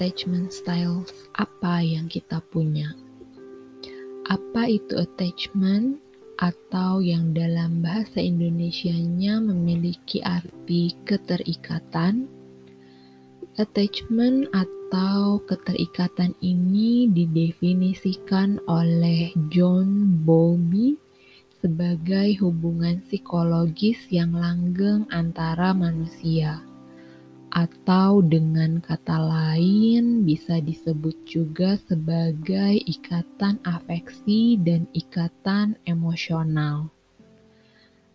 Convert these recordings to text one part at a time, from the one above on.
attachment styles apa yang kita punya. Apa itu attachment atau yang dalam bahasa Indonesianya memiliki arti keterikatan? Attachment atau keterikatan ini didefinisikan oleh John Bowlby sebagai hubungan psikologis yang langgeng antara manusia, atau dengan kata lain bisa disebut juga sebagai ikatan afeksi dan ikatan emosional.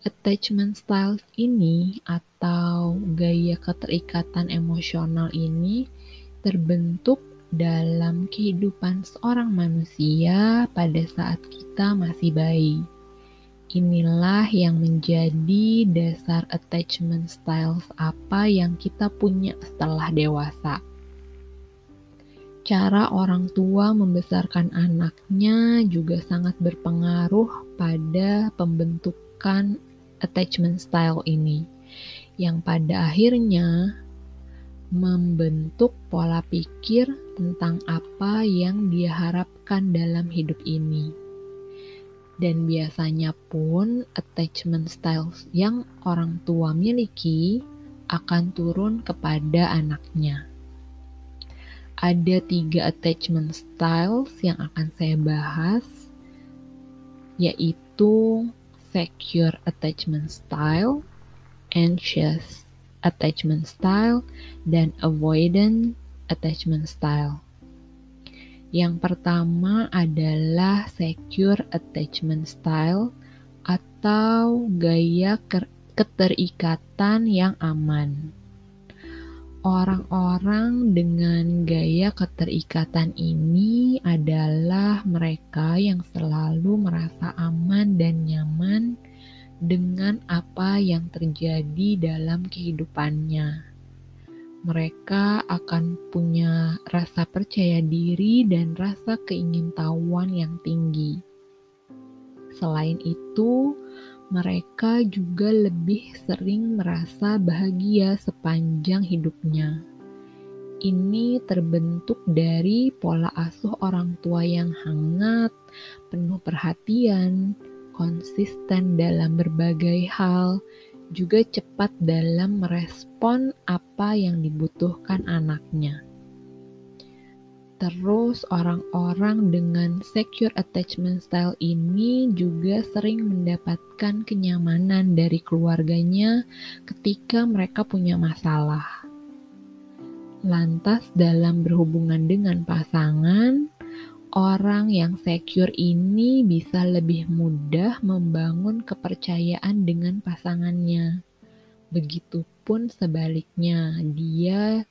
Attachment styles ini atau gaya keterikatan emosional ini terbentuk dalam kehidupan seorang manusia pada saat kita masih bayi Inilah yang menjadi dasar attachment styles apa yang kita punya setelah dewasa. Cara orang tua membesarkan anaknya juga sangat berpengaruh pada pembentukan attachment style ini, yang pada akhirnya membentuk pola pikir tentang apa yang dia harapkan dalam hidup ini. Dan biasanya pun attachment styles yang orang tua miliki akan turun kepada anaknya. Ada tiga attachment styles yang akan saya bahas, yaitu secure attachment style, anxious attachment style, dan avoidant attachment style. Yang pertama adalah secure attachment style atau gaya keterikatan yang aman. Orang-orang dengan gaya keterikatan ini adalah mereka yang selalu merasa aman dan nyaman dengan apa yang terjadi dalam kehidupannya mereka akan punya rasa percaya diri dan rasa keingintahuan yang tinggi. Selain itu, mereka juga lebih sering merasa bahagia sepanjang hidupnya. Ini terbentuk dari pola asuh orang tua yang hangat, penuh perhatian, konsisten dalam berbagai hal, juga cepat dalam merespon apa yang dibutuhkan anaknya. Terus, orang-orang dengan secure attachment style ini juga sering mendapatkan kenyamanan dari keluarganya ketika mereka punya masalah. Lantas, dalam berhubungan dengan pasangan, orang yang secure ini bisa lebih mudah membangun kepercayaan dengan pasangannya. Begitupun sebaliknya, dia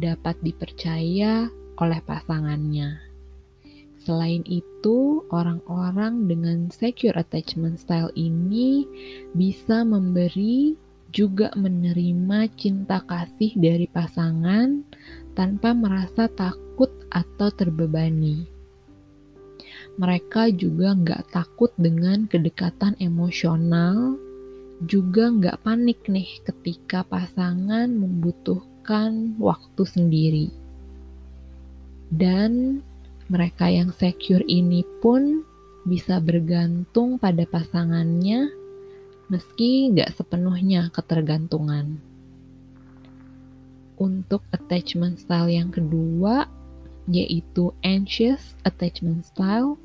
dapat dipercaya oleh pasangannya. Selain itu, orang-orang dengan secure attachment style ini bisa memberi juga menerima cinta kasih dari pasangan tanpa merasa takut atau terbebani mereka juga nggak takut dengan kedekatan emosional, juga nggak panik nih ketika pasangan membutuhkan waktu sendiri. Dan mereka yang secure ini pun bisa bergantung pada pasangannya meski nggak sepenuhnya ketergantungan. Untuk attachment style yang kedua, yaitu anxious attachment style,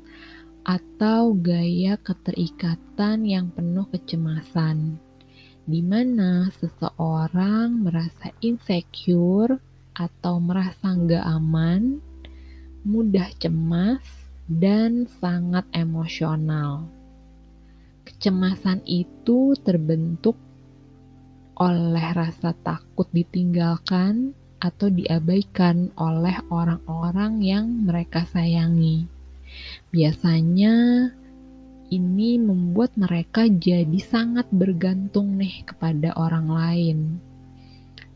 atau gaya keterikatan yang penuh kecemasan, di mana seseorang merasa insecure atau merasa nggak aman, mudah cemas, dan sangat emosional. Kecemasan itu terbentuk oleh rasa takut ditinggalkan atau diabaikan oleh orang-orang yang mereka sayangi. Biasanya ini membuat mereka jadi sangat bergantung nih kepada orang lain.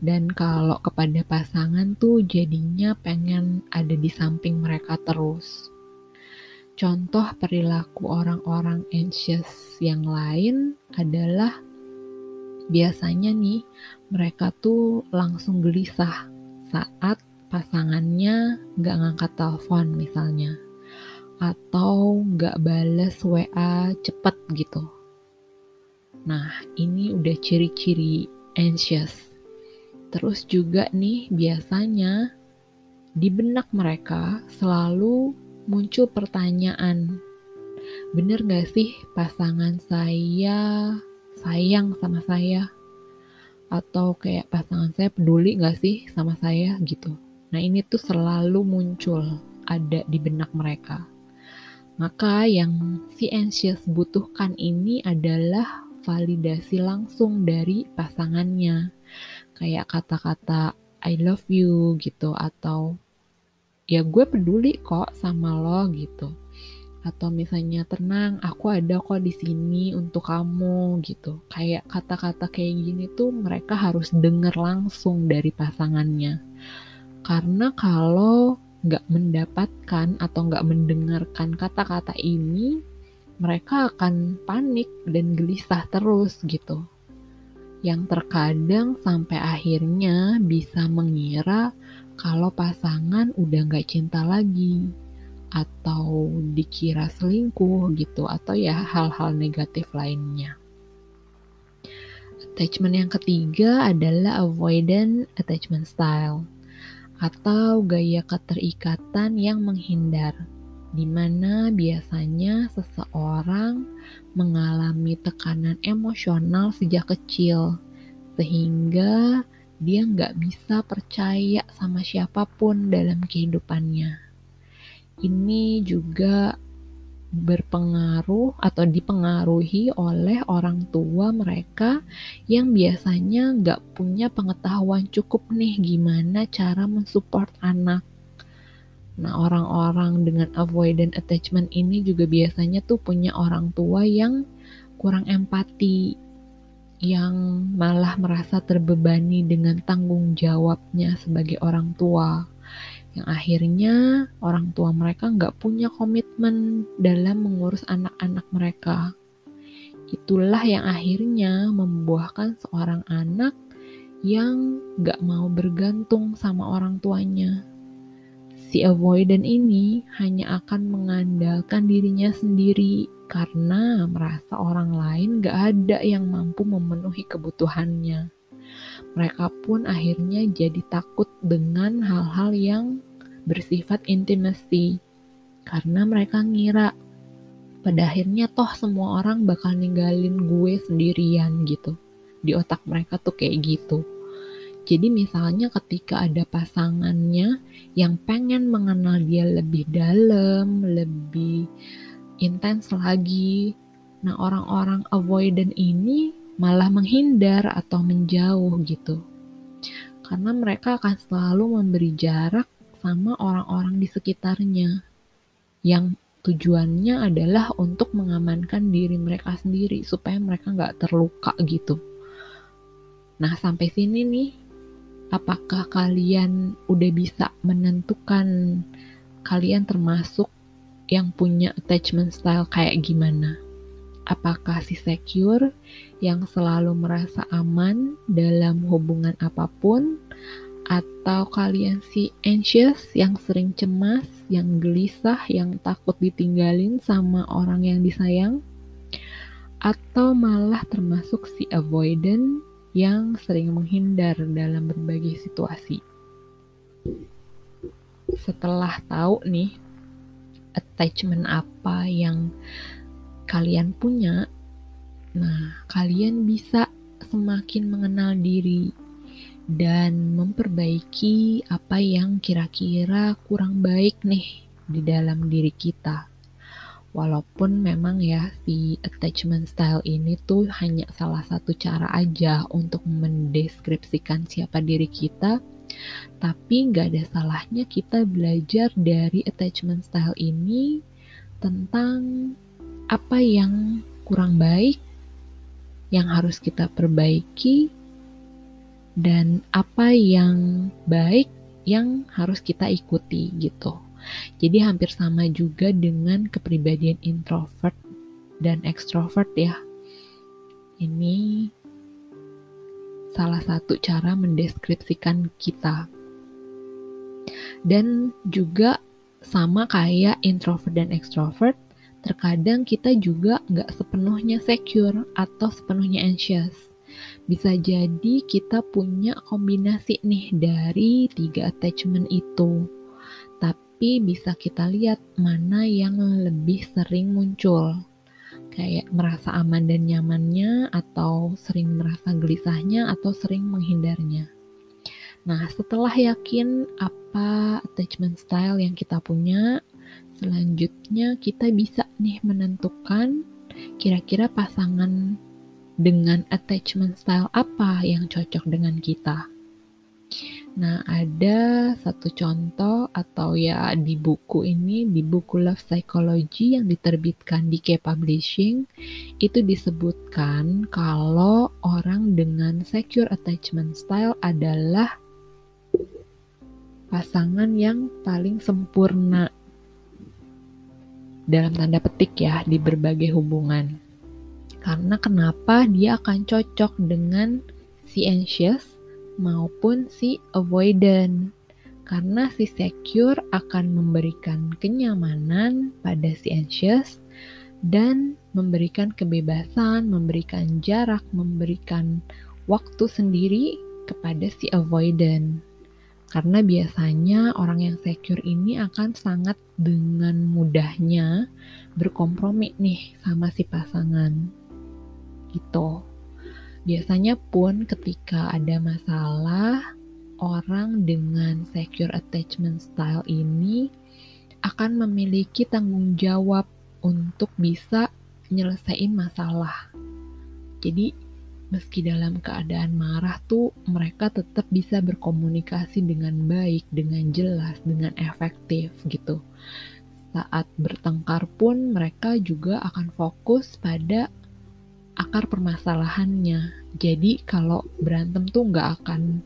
Dan kalau kepada pasangan tuh jadinya pengen ada di samping mereka terus. Contoh perilaku orang-orang anxious yang lain adalah biasanya nih mereka tuh langsung gelisah saat pasangannya nggak ngangkat telepon misalnya atau nggak bales WA cepet gitu. Nah ini udah ciri-ciri anxious. Terus juga nih biasanya di benak mereka selalu muncul pertanyaan bener gak sih pasangan saya sayang sama saya atau kayak pasangan saya peduli gak sih sama saya gitu nah ini tuh selalu muncul ada di benak mereka maka yang si anxious butuhkan ini adalah validasi langsung dari pasangannya. Kayak kata-kata I love you gitu. Atau ya gue peduli kok sama lo gitu. Atau misalnya tenang aku ada kok di sini untuk kamu gitu. Kayak kata-kata kayak gini tuh mereka harus denger langsung dari pasangannya. Karena kalau nggak mendapatkan atau nggak mendengarkan kata-kata ini mereka akan panik dan gelisah terus gitu yang terkadang sampai akhirnya bisa mengira kalau pasangan udah nggak cinta lagi atau dikira selingkuh gitu atau ya hal-hal negatif lainnya. Attachment yang ketiga adalah avoidant attachment style atau gaya keterikatan yang menghindar di mana biasanya seseorang mengalami tekanan emosional sejak kecil sehingga dia nggak bisa percaya sama siapa pun dalam kehidupannya. Ini juga berpengaruh atau dipengaruhi oleh orang tua mereka yang biasanya nggak punya pengetahuan cukup nih gimana cara mensupport anak. Nah orang-orang dengan avoidant attachment ini juga biasanya tuh punya orang tua yang kurang empati yang malah merasa terbebani dengan tanggung jawabnya sebagai orang tua yang akhirnya orang tua mereka nggak punya komitmen dalam mengurus anak-anak mereka. Itulah yang akhirnya membuahkan seorang anak yang nggak mau bergantung sama orang tuanya. Si avoidant ini hanya akan mengandalkan dirinya sendiri karena merasa orang lain gak ada yang mampu memenuhi kebutuhannya. Mereka pun akhirnya jadi takut dengan hal-hal yang bersifat intimacy karena mereka ngira pada akhirnya toh semua orang bakal ninggalin gue sendirian gitu. Di otak mereka tuh kayak gitu. Jadi misalnya ketika ada pasangannya yang pengen mengenal dia lebih dalam, lebih intens lagi. Nah, orang-orang avoidant ini malah menghindar atau menjauh gitu. Karena mereka akan selalu memberi jarak sama orang-orang di sekitarnya yang tujuannya adalah untuk mengamankan diri mereka sendiri supaya mereka nggak terluka gitu. Nah sampai sini nih, apakah kalian udah bisa menentukan kalian termasuk yang punya attachment style kayak gimana. Apakah si secure yang selalu merasa aman dalam hubungan apa pun atau kalian si anxious yang sering cemas, yang gelisah, yang takut ditinggalin sama orang yang disayang? Atau malah termasuk si avoidant yang sering menghindar dalam berbagai situasi? Setelah tahu nih attachment apa yang kalian punya, nah kalian bisa semakin mengenal diri dan memperbaiki apa yang kira-kira kurang baik nih di dalam diri kita. Walaupun memang ya si attachment style ini tuh hanya salah satu cara aja untuk mendeskripsikan siapa diri kita, tapi nggak ada salahnya kita belajar dari attachment style ini tentang apa yang kurang baik, yang harus kita perbaiki, dan apa yang baik yang harus kita ikuti gitu. Jadi hampir sama juga dengan kepribadian introvert dan extrovert ya. Ini salah satu cara mendeskripsikan kita. Dan juga sama kayak introvert dan extrovert, terkadang kita juga nggak sepenuhnya secure atau sepenuhnya anxious. Bisa jadi kita punya kombinasi nih dari tiga attachment itu. Tapi bisa kita lihat mana yang lebih sering muncul. Kayak merasa aman dan nyamannya atau sering merasa gelisahnya atau sering menghindarnya. Nah, setelah yakin apa attachment style yang kita punya, selanjutnya kita bisa nih menentukan kira-kira pasangan dengan attachment style apa yang cocok dengan kita. Nah, ada satu contoh atau ya di buku ini, di buku Love Psychology yang diterbitkan di K Publishing, itu disebutkan kalau orang dengan secure attachment style adalah pasangan yang paling sempurna dalam tanda petik ya di berbagai hubungan. Karena kenapa dia akan cocok dengan si anxious maupun si avoidant. Karena si secure akan memberikan kenyamanan pada si anxious dan memberikan kebebasan, memberikan jarak, memberikan waktu sendiri kepada si avoidant. Karena biasanya orang yang secure ini akan sangat dengan mudahnya berkompromi nih sama si pasangan. Gitu. Biasanya pun ketika ada masalah, orang dengan secure attachment style ini akan memiliki tanggung jawab untuk bisa nyelesain masalah. Jadi meski dalam keadaan marah tuh mereka tetap bisa berkomunikasi dengan baik, dengan jelas, dengan efektif gitu. Saat bertengkar pun mereka juga akan fokus pada akar permasalahannya. Jadi kalau berantem tuh nggak akan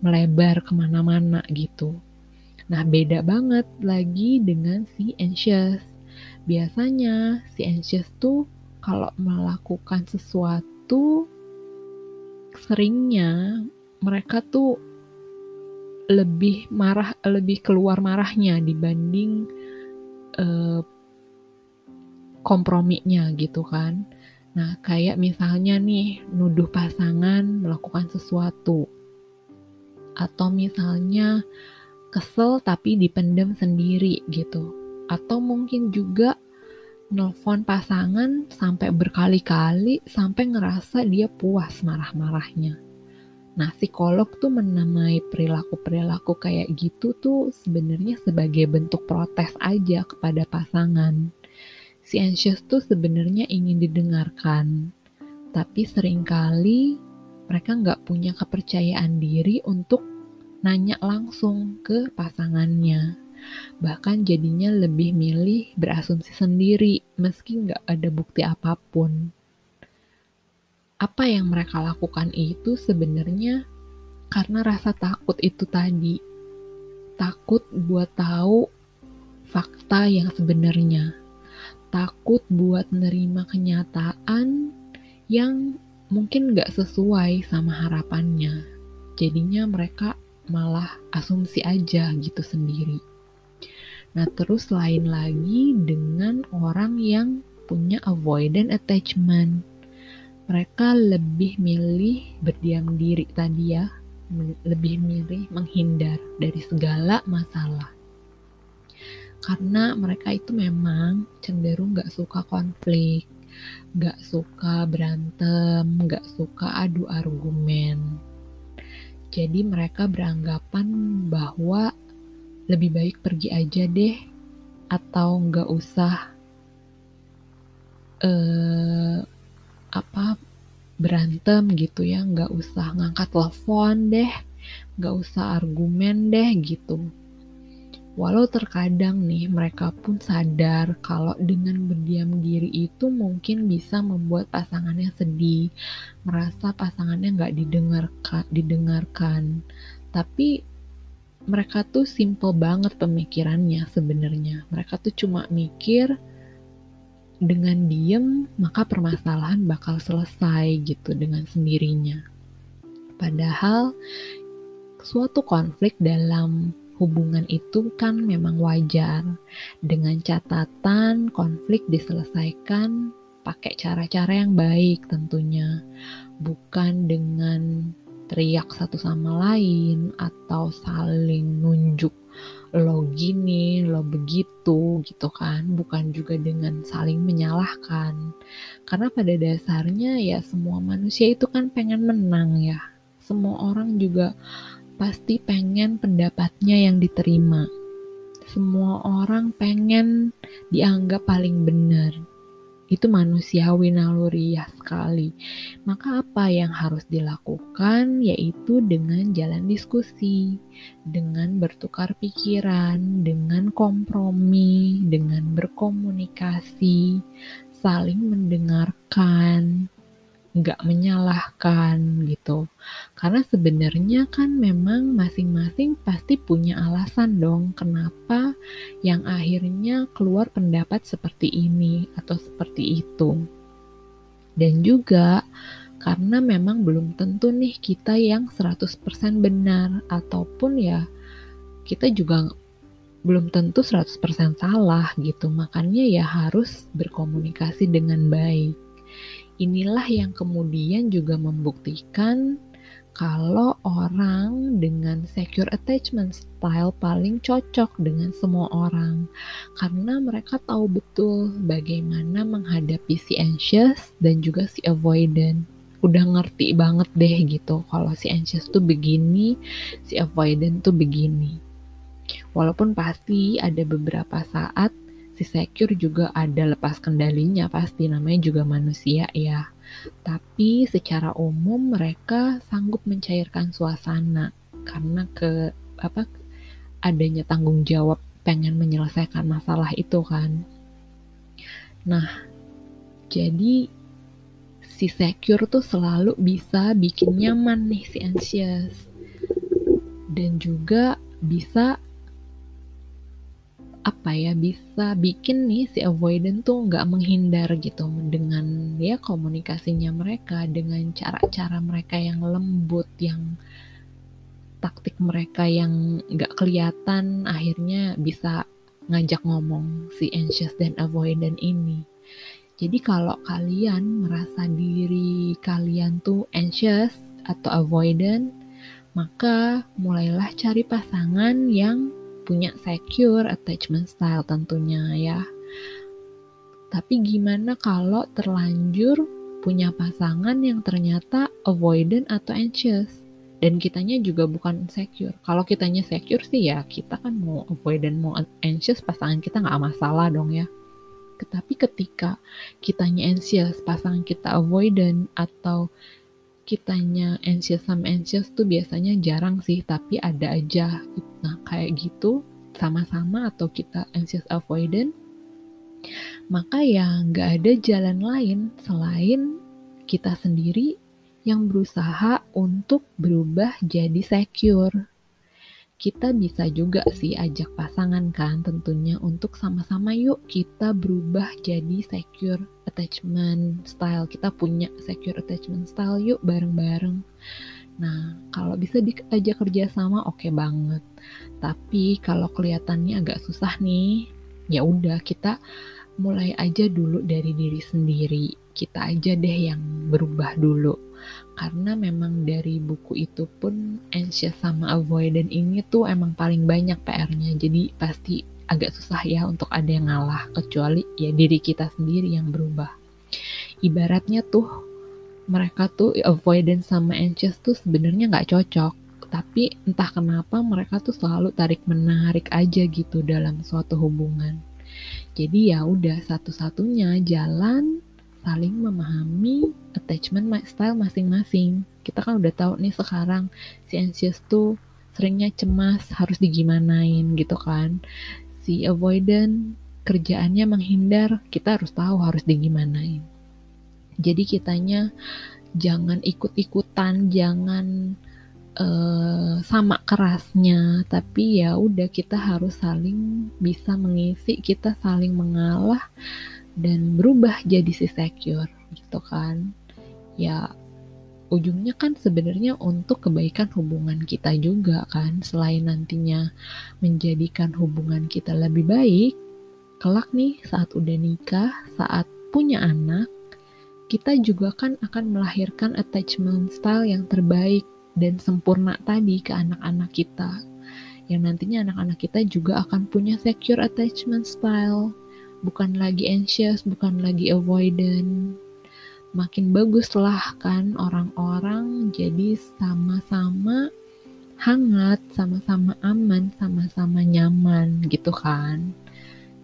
melebar ke mana-mana gitu. Nah beda banget lagi dengan si anxious. Biasanya si anxious tuh kalau melakukan sesuatu seringnya mereka tuh lebih marah, lebih keluar marahnya dibanding uh, komprominya gitu kan. Nah, kayak misalnya nih nuduh pasangan melakukan sesuatu atau misalnya kesel tapi dipendam sendiri gitu. Atau mungkin juga nelfon pasangan sampai berkali-kali sampai ngerasa dia puas marah-marahnya. Nah, psikolog tuh menamai perilaku-perilaku kayak gitu tuh sebenarnya sebagai bentuk protes aja kepada pasangan. Si anxious tuh sebenarnya ingin didengarkan, tapi sering kali mereka nggak punya kepercayaan diri untuk nanya langsung ke pasangannya bahkan jadinya lebih milih berasumsi sendiri meski nggak ada bukti apa pun. Apa yang mereka lakukan itu sebenarnya karena rasa takut itu tadi. Takut buat tahu fakta yang sebenarnya. Takut buat menerima kenyataan yang mungkin nggak sesuai sama harapannya. Jadinya mereka malah asumsi aja gitu sendiri. Nah, terus lain lagi dengan orang yang punya avoidant attachment. Mereka lebih milih berdiam diri tadi ya, lebih milih menghindar dari segala masalah. Karena mereka itu memang cenderung gak suka konflik, gak suka berantem, gak suka adu argumen. Jadi mereka beranggapan bahwa lebih baik pergi aja deh atau nggak usah uh, apa berantem gitu ya nggak usah ngangkat telepon deh nggak usah argumen deh gitu walau terkadang nih mereka pun sadar kalau dengan berdiam diri itu mungkin bisa membuat pasangannya sedih merasa pasangannya nggak didengarkan didengarkan tapi mereka tuh simple banget pemikirannya sebenarnya. Mereka tuh cuma mikir dengan diem maka permasalahan bakal selesai gitu dengan sendirinya. Padahal suatu konflik dalam hubungan itu kan memang wajar dengan catatan konflik diselesaikan pakai cara-cara yang baik tentunya bukan dengan teriak satu sama lain atau saling nunjuk lo gini, lo begitu gitu kan, bukan juga dengan saling menyalahkan. Karena pada dasarnya ya semua manusia itu kan pengen menang ya. Semua orang juga pasti pengen pendapatnya yang diterima. Semua orang pengen dianggap paling benar. Itu manusiawi naluriah sekali. Maka apa yang harus dilakukan yaitu dengan jalan diskusi, dengan bertukar pikiran, dengan kompromi, dengan berkomunikasi, saling mendengarkan, nggak menyalahkan gitu. Karena sebenarnya kan memang masing-masing pasti punya alasan dong kenapa yang akhirnya keluar pendapat seperti ini atau seperti itu. Dan juga karena memang belum tentu nih kita yang 100% benar ataupun ya kita juga belum tentu 100% salah gitu. Makanya ya harus berkomunikasi dengan baik. Inilah yang kemudian juga membuktikan kalau orang dengan secure attachment style paling cocok dengan semua orang. Karena mereka tahu betul bagaimana menghadapi si anxious dan juga si avoidant. Udah ngerti banget deh gitu kalau si anxious tuh begini si avoidant tuh begini. Walaupun pasti ada beberapa saat si secure juga ada lepas kendalinya pasti namanya juga manusia ya. Tapi secara umum mereka sanggup mencairkan suasana karena ke apa adanya tanggung jawab pengen menyelesaikan masalah itu kan. Nah, jadi si secure tuh selalu bisa bikin nyaman nih si anxious. Dan juga bisa apa ya bisa bikin nih si avoidant tuh nggak menghindar gitu dengan ya komunikasinya mereka dengan cara-cara mereka yang lembut yang taktik mereka yang nggak kelihatan akhirnya bisa ngajak ngomong si anxious dan avoidant ini. Jadi kalau kalian merasa diri kalian tuh anxious atau avoidant maka mulailah cari pasangan yang punya secure attachment style tentunya ya. Tapi gimana kalau terlanjur punya pasangan yang ternyata avoidant atau anxious? Dan kitanya juga bukan secure. Kalau kitanya secure sih ya kita kan mau avoidant mau anxious pasangan kita nggak masalah dong ya. Tapi ketika kitanya anxious, pasangan kita avoidant atau kitanya anxious sama anxious tuh biasanya jarang sih, tapi ada aja. Nah, kayak gitu, sama-sama atau kita anxious avoidant, maka ya nggak ada jalan lain selain kita sendiri yang berusaha untuk berubah jadi secure kita bisa juga sih ajak pasangan kan tentunya untuk sama-sama yuk kita berubah jadi secure attachment style. Kita punya secure attachment style yuk bareng-bareng. Nah, kalau bisa diajak kerja sama oke okay banget. Tapi kalau kelihatannya agak susah nih, ya udah kita mulai aja dulu dari diri sendiri. Kita aja deh yang berubah dulu. Karena memang dari buku itu pun anxious sama avoidant ini tuh emang paling banyak PR-nya jadi pasti agak susah ya untuk ada yang ngalah kecuali ya diri kita sendiri yang berubah. Ibaratnya tuh mereka tuh avoidant sama anxious tuh sebenarnya nggak cocok. Tapi entah kenapa mereka tuh selalu tarik menarik aja gitu dalam suatu hubungan. Jadi ya udah satu-satunya jalan saling memahami attachment style masing-masing. Kita kan udah tahu nih sekarang si anxious tuh seringnya cemas, harus digimanain gitu kan. Si avoidant kerjaannya menghindar, kita harus tahu harus digimanain. Jadi kitanya jangan ikut-ikutan, jangan uh, sama kerasnya, tapi ya udah kita harus saling bisa mengisi, kita saling mengalah dan berubah jadi si secure gitu kan. Ya ujungnya kan sebenarnya untuk kebaikan hubungan kita juga kan. Selain nantinya menjadikan hubungan kita lebih baik kelak nih saat udah nikah saat punya anak kita juga kan akan melahirkan attachment style yang terbaik dan sempurna tadi ke anak-anak kita. Yang nantinya anak-anak kita juga akan punya secure attachment style bukan lagi anxious bukan lagi avoidant makin bagus lah kan orang-orang jadi sama-sama hangat, sama-sama aman, sama-sama nyaman gitu kan.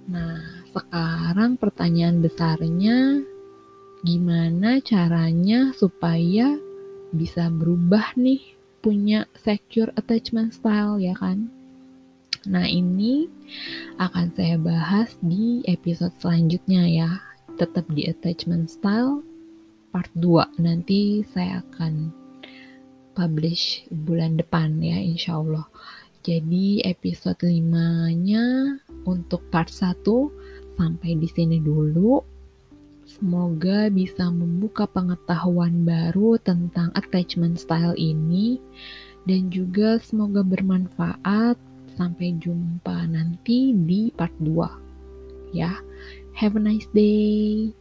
Nah, sekarang pertanyaan besarnya gimana caranya supaya bisa berubah nih punya secure attachment style ya kan? Nah, ini akan saya bahas di episode selanjutnya ya. Tetap di attachment style part 2 nanti saya akan publish bulan depan ya insya Allah. Jadi episode 5 nya untuk part 1 sampai di sini dulu. Semoga bisa membuka pengetahuan baru tentang attachment style ini. Dan juga semoga bermanfaat sampai jumpa nanti di part 2 ya have a nice day